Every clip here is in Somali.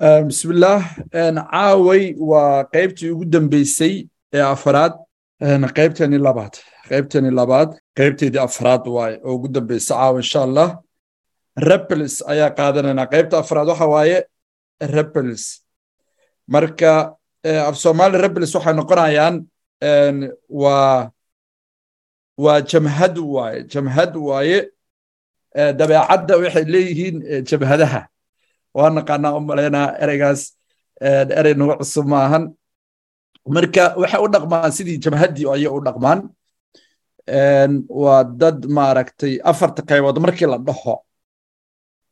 bismillaah caaway waa qaybtii ugu dambeysay ee afaraad qaybtani labaad. Qaybtani labaad qaybteedii afraad waaye oo ugu dambeysa caawa insha allah repels ayaa qaadanayna qaybta afraad waxa waaye repels marka af somali repels waxay noqonayaan waa waa jamhad waaye jamhad waaye dabeecadda waxay leeyihiin jamhadaha waa naqaanaa u malaynaa ereygaas erey nagu cusub maahan. Marka waxay u dhaqmaan sidii jamhaddii ayay u dhaqmaan. Waa dad maaragtay afarta qaybood markii la dhaho.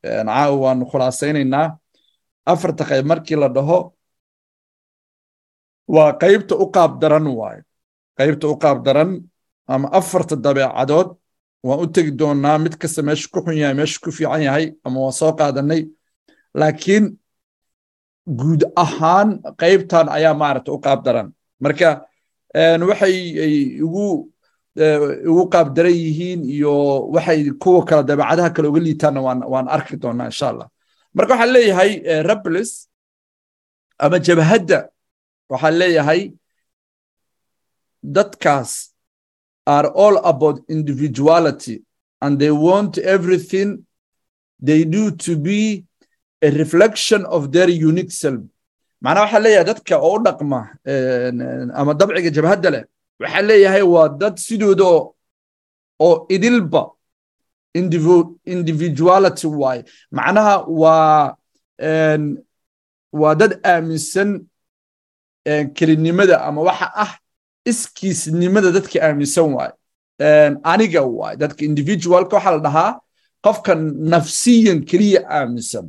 Caawa waanu khulaasaynaynaa afarta qayb markii la dhaho waa qaybta u qaab daran waaye qaybta u qaab daran ama afarta dabeecadood waan u tegi doonaa mid kasta meeshu ku xun yahay meeshu ku fiican yahay ama waan soo qaadanay laakiin guud ahaan qaybtan ayaa maaragta u qaab daran. Marka waxay ugu ugu qaab daran yihiin iyo waxay kuwa kale dabeecadaha kale uga liitaanna waan arki doonaa insha allah. Marka waxaan leeyahay rebels ama jabhadda waxaan leeyahay dadkaas are all about individuality and they want everything they do to be a reflection of their unique self. Macnaa waxaa leeyahay dadka oo u dhaqma ama dabciga jabhadda leh waxaa leeyahay waa dad sidooda oo idilba individuality waaye macnaha waa waa dad aaminsan kelinimada ama waxa ah iskiisnimada dadka aaminsan waaye aniga waaye dadka individualka waxaa la dhahaa qofka nafsiyan keliya aaminsan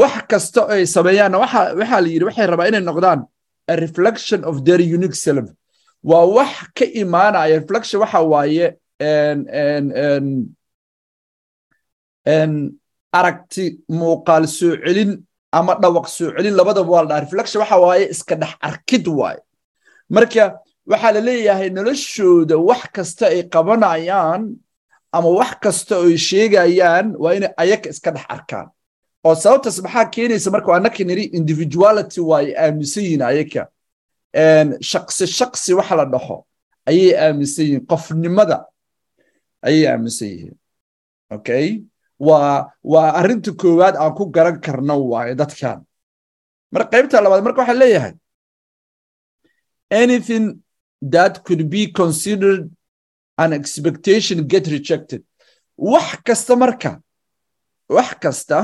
wax kasta ay sameeyaanna waxaa la yidhi waxay rabaa inay noqdaan a reflection of their unique self. Waa wax ka imaanaya reflection waxa waaye aragti muuqaal soo celin ama dhawaq soo celin labadaba waa la reflection waxa waaye iska dhex arkid waaye. Marka waxaa la leeyahay noloshooda wax kasta ay qabanayaan ama wax kasta ay sheegayaan waa inay ayaga iska dhex arkaan oo sababtaas maxaa keenaysa marka annaka niri individuality waaye aaminsan yihiin ayaka. Shaqsi shaqsi waxa la dhaho ayay aaminsan yihiin qofnimada ayay aaminsan yihiin. Okay? Waa waa arrinta koowaad aan ku garan karno waaye dadkan. Marka qaybta labaad marka waxaa leeyahay anything that could be considered an expectation get rejected. Wax kasta marka wax kasta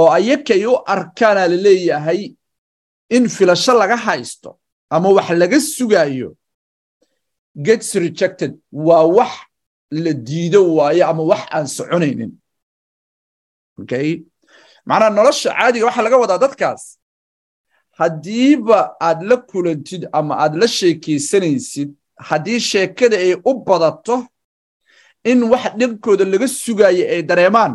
oo ayakay u arkaana la leeyahay in filasho laga haysto ama wax laga sugayo gets rejected waa wax la diido waayo ama wax aan soconaynin. Okay? Macnaha nolosha caadiga waxaa laga wadaa dadkaas. Haddiiba aad la kulantid ama aad la sheekaysanaysid haddii sheekada ay u badato in wax dhinkooda laga sugayo ay dareemaan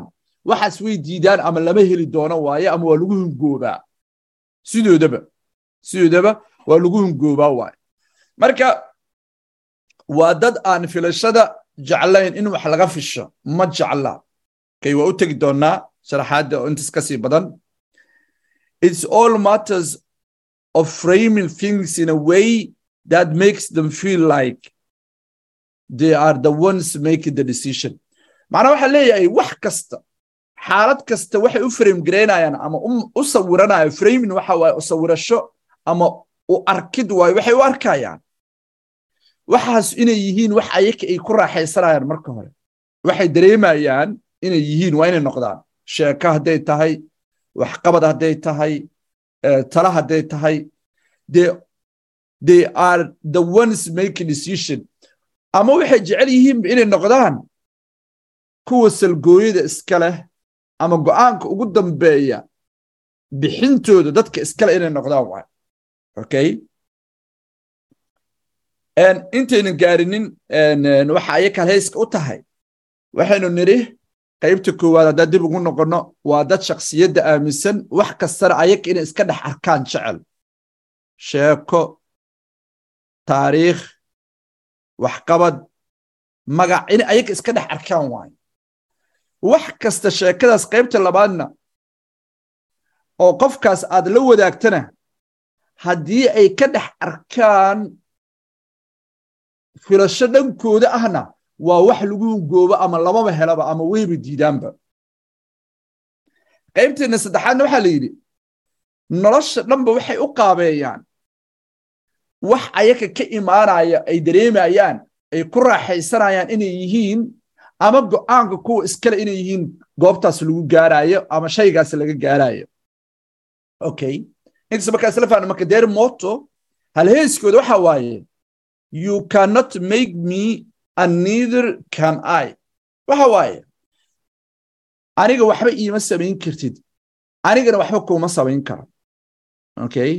waxaas way diidaan ama lama heli doono waaye ama waa lagu hungoobaa. Sidoodaba sidoodaba waa lagu hungoobaa waaye. Marka waa dad aan filashada jeclayn in wax laga fisho ma jecla. Kay waa u tegi doonaa sharaxaadda intas ka sii badan. It's all matters of framing things in a way that makes them feel like they are the ones making the decision. Macnaa waxaa leeyahay wax kasta xaalad kasta waxay u frame garaynayaan ama u sawiranayo framing waxa waaye sawirasho ama u arkid waayo waxay u arkayaan. Waxaas inay yihiin wax ayaka ay ku raaxaysanayaan marka hore. Waxay dareemayaan inay yihiin waa inay noqdaan. Sheeko hadday tahay waxqabad hadday tahay tala hadday tahay. They are the ones making decision. Ama waxay jecel yihiin inay noqdaan kuwa salgooyada iska leh ama go'aanka ugu dambeeya bixintooda dadka iskale inay noqdaan waay. Okay? Intaynan gaarinin waxa ayaka hayska u tahay. Waxaynu nidhi qaybta koowaad haddaan dib ugu noqonno waa dad shaksiyadda aaminsan wax kastana ayaga inay iska dhex arkaan jecel. Sheeko taariikh waxqabad magac inay ayaga iska dhex arkaan waayo wax kasta sheekadaas qaybta labaadna oo qofkaas aad la wadaagtana haddii ay ka dhex arkaan filasho dhankooda ahna waa wax lagu hungoobo ama lamaba helaba ama weyba diidaanba qaybteenna saddexaadna waxaa la yidhi nolosha dhanba waxay u qaabeeyaan. Wax ayaga ka imaanaya ay dareemayaan ay ku raaxaysanayaan inay yihiin ama go'aanka kuwa iskale inay yihiin goobtaas lagu gaarayo ama shaygaas laga gaarayo okay inkasta markaa isla fahna marka deer moto halheeskooda waxa waaye you cannot make me and neither can I. Waxa waaye aniga waxba iima samayn kartid. Anigana waxba kuma samayn karo. Okay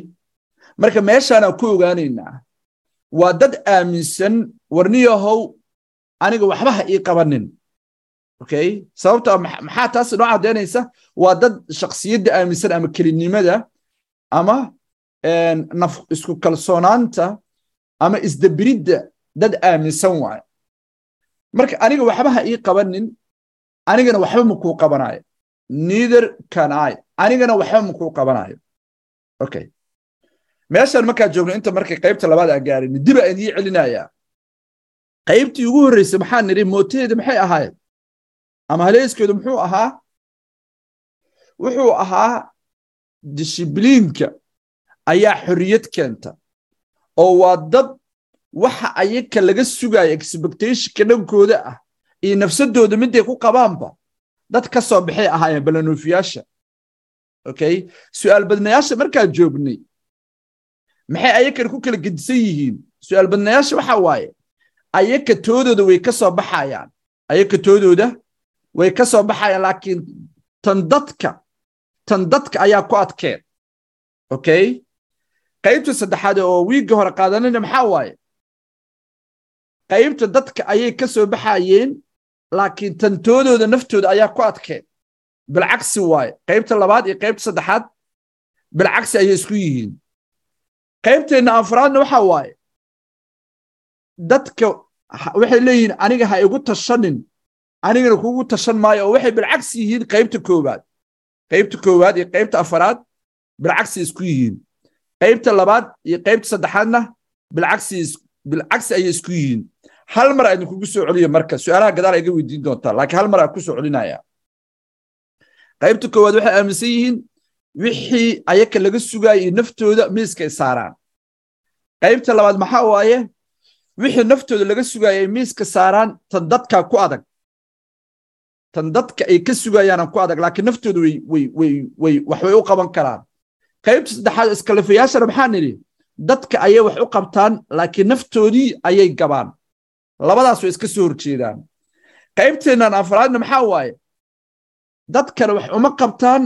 marka meeshaanaan ku ogaanaynaa waa dad aaminsan warniyahow aniga waxba ha ii qabanin. Okay? Sababta maxaa taas noo caddaynaysa waa dad shaksiyadda aaminsan ama kelinimada ama naf isku kalsoonaanta ama isdabiridda dad aaminsan waaye marka aniga waxba ha ii qabanin anigana waxba makuu qabanayo. Neither can I. Anigana waxba makuu qabanayo. Okay. Meeshaan markaa joogno inta markay qaybta labaad aan gaarin dib aan idii celinayaa qaybtii ugu horreysay maxaa nidhi? Mootaheeda maxay ahaayeen? Ama haleeskeedu muxuu ahaa? Wuxuu ahaa dishibliinka ayaa xorriyad keenta oo waa dad waxa ayaka laga sugayo expectationka dhankooda ah iyo nafsadooda miday ku qabaanba dad ka soo baxay ahaayeen balanuufiyaasha okay? Su'aal badnayaasha markaa joognay maxay ayakan ku kala gedisan yihiin? Su'aal badnayaasha waxa waaye ayaka toodooda way ka soo baxayaan. Ayaka toodooda way ka soo baxayaan laakiin tan dadka tan dadka ayaa ku adkeen. Okay? Qaybta saddexaad oo wiigga hore qaadanayna maxaa waaye? Qaybta dadka ayay ka soo baxayeen laakiin tantoodooda naftooda ayaa ku adkeen. Bilcagsi waaye. Qaybta labaad iyo qaybta saddexaad bilcagsi ayay isku yihiin. Qaybteenna afraadna waxa waaye dadka waxay leeyihiin aniga ha igu tashanin. Anigana kugu tashan maayo. Oo waxay bilcagsi yihiin qaybta koowaad. Qaybta koowaad iyo qaybta afaraad bilcagsi isku yihiin. Qaybta labaad iyo qaybta saddexaadna bilcagsi ayay isku yihiin. Hal mar aydin kugu soo celiyo marka su'aalaha gadaal iga weydiin doontaa laakiin hal mar aan ku soo celinaya. Qaybta koowaad waxay aaminsan yihiin wixii ayaka laga sugaayay naftooda miiskay saaraan. Qaybta labaad maxaa waaye wixii naftooda laga sugaayay miiska saaraan tan dadkaa ku adag. Tan dadka ay ka sugayaanaan ku adag laakiin naftooda way way way way wax way u qaban karaan. Qaybta saddexaad iskalafayaashana maxaa nidhi? Dadka ayay wax u qabtaan laakiin naftoodii ayay gabaan. Labadaas way iska soo horjeedaan qaybteennan afraadna maxaa waaye? Dadkana wax uma qabtaan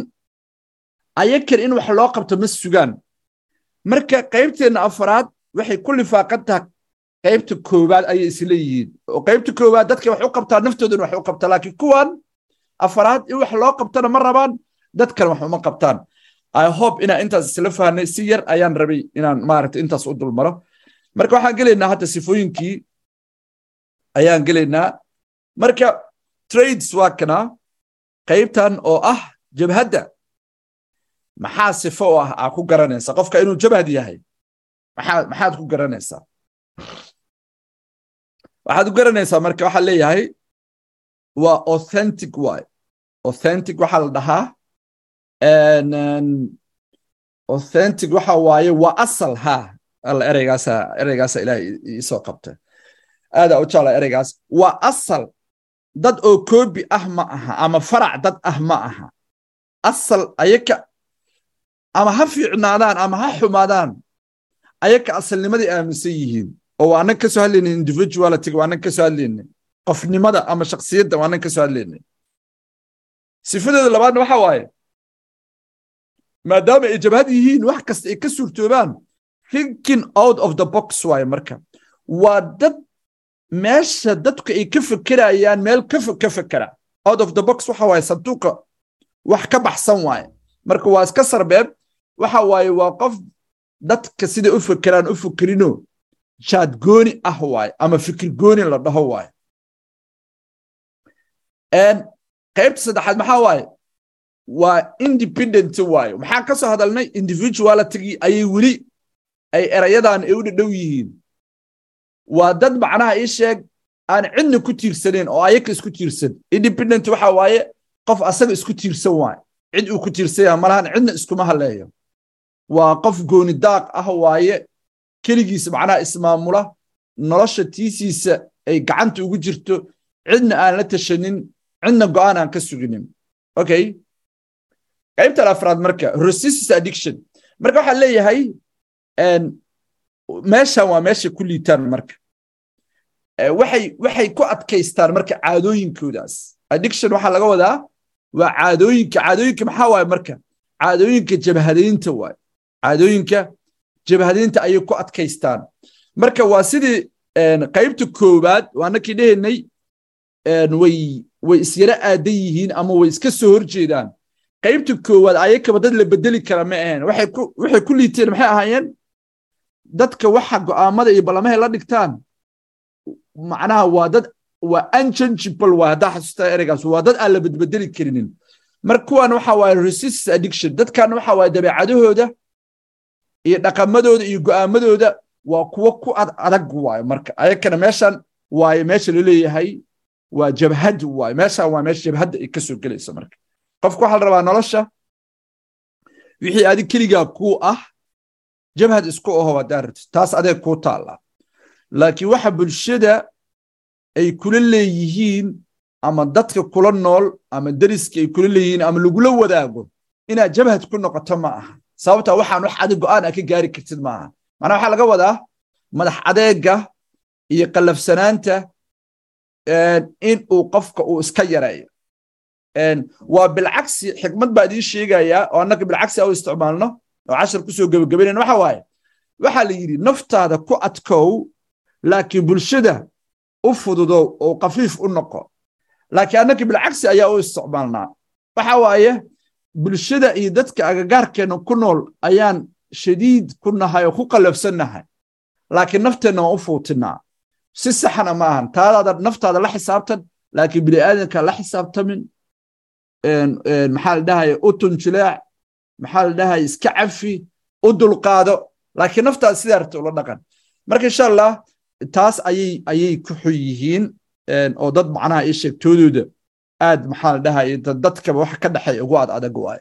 ayakan in wax loo qabto ma sugaan. Marka qaybteenna afraad waxay ku lifaaqan tahay qaybta koowaad ayay isla yihiin. Oo qaybta koowaad dadka wax u qabtaan naftooda in wax u qabta laakiin kuwan afraad in wax loo qabtana ma rabaan dadkana wax uma qabtaan. I hope inaan intaas isla fahnay si yar ayaan rabay inaan maaragta intaas u dulmaro. Marka waxaan gelaynaa hadda sifooyinkii ayaan gelaynaa. Marka trades waa kana qaybtan oo ah jabhadda. Maxaa sifo oo ah? Aa ku garanaysaa qofka inuu jabhad yahay maxaa maxaad ku garanaysaa waxaad ku garanaysaa marka waxaa leeyahay waa authentic waay authentic waxaa la dhahaa authentic waxa waaye waa asal ha alla ereygaasa ereygaasa ilaah iisoo qabta. Aadaa u jecla ereygaas. Waa asal dad oo koobi ah ma aha ama farac dad ah ma aha. Asal ayaka ama ha fiicnaadaan ama ha xumaadaan ayaka asalnimadii aaminsan yihiin oo waa annaga ka soo individualityga waa annaga ka soo qofnimada ama shaksiyadda waa annaga ka soo sifadooda labaadna waxa waaye maadaama ay jabhad yihiin wax kasta ay ka suurtoobaan thinking out of the box waaye marka. Waa dad meesha dadku ay ka fekerayaan meel ka fekera out of the box waxa waaye sanduuqa wax ka baxsan waaye. Marka waa iska sarbeeb waxa waaye waa qof dadka siday u fekeraan u fekerino jaad gooni ah waaye ama fikir gooni la dhaho waaye qaybta saddexaad maxaa waaye waa independent waayo maxaan ka soo hadalnay individualitygii ayay weli ay erayadan ay u dhadhow yihiin. Waa dad macnaha ii sheeg aan cidna ku tiirsaneyn oo ayaka isku tiirsan. Independent waxa waaye qof asaga isku tiirsan waaye cid uu ku tiirsan yaha malahan cidna iskuma haleeyo. Waa qof gooni daaq ah waaye keligiisa macnaha ismaamula nolosha tiisiisa ay gacanta ugu jirto cidna aan la tashanin cidna go'aan aan ka suginin okay qaybtan afraad marka resistance addiction. Marka waxaa leeyahay meeshan waa meesha ku liitaan marka. Waxay waxay ku adkaystaan marka caadooyinkoodaas. Addiction waxaa laga wadaa waa caadooyinka caadooyinka maxaa waaye marka? Caadooyinka jabhadaynta waaye. Caadooyinka jabhadaynta ayay ku adkaystaan. Marka waa sidii qaybta koowaad waanakii dhehaynay way isyara aadan yihiin ama way iska soo horjeedaan qaybta koowaad ayakaba dad la bedeli kara ma ahayn waxay ku liiteen maxay ahaayeen? Dadka waxa go'aamada iyo ballamahay la dhigtaan macnaha waa dad waa unchangeable waa haddaa xasuustaa ereygaas waa dad aan la bedbedeli karinin. Marka kuwan waxa waaye resistance addiction dadkan waxa waaye dabeecadahooda iyo dhaqamadooda iyo go'aamadooda waa kuwo ku ad adag waayo marka. Ayakana meeshan waaye meesha la leeyahay waa jabhad waaye meeshan waa meesha jabhadda ay ka soo gelaysa marka. Qofku waxaa la rabaa nolosha wixii adig keligaa kuu ah jabhad isku aho haddaa rabtid. Taas adeeg kuu taallaa laakiin waxa bulshada ay kula leeyihiin ama dadka kula nool ama deriska ay kula leeyihiin ama lagula wadaago inaad jabhad ku noqoto ma aha sababta waxaan wax adig go'aan a ka gaari kartid ma aha macnaa waxaa laga wadaa madax adeega iyo qallafsanaanta in uu qofka uu iska yareeyo. Waa bilcagsi xikmad baa idiin sheegayaa oo annaka bilcagsi a u isticmaalno oo cashar ku soo gebagabaynayna waxa waaye? Waxaa la yidhi naftaada ku adkow laakiin bulshada u fududow oo kafiif u noqo. Laakiin annaka bilcagsi ayaa u isticmaalnaa. Waxa waaye bulshada iyo dadka agagaarkeenna ku nool ayaan shadiid ku nahay oo ku qallafsannahay. Laakiin nafteenna waan u fuutinaa. Si saxana ma ahan. Taadaada naftaada la xisaabtan laakiin bini'aadanka la xisaabtamin. Maxaa la dhahaya u tunjileec maxaa la dhahaya iska cafi. U dulqaado. Laakiin naftaada sidaa rabta ula dhaqan. Marka insha allah taas ayay ayay ku xun yihiin. Oo dad macnaha ii sheegtoodooda aad maxaa la dhahaya dadkaba wax ka dhexay ugu ad adag waaye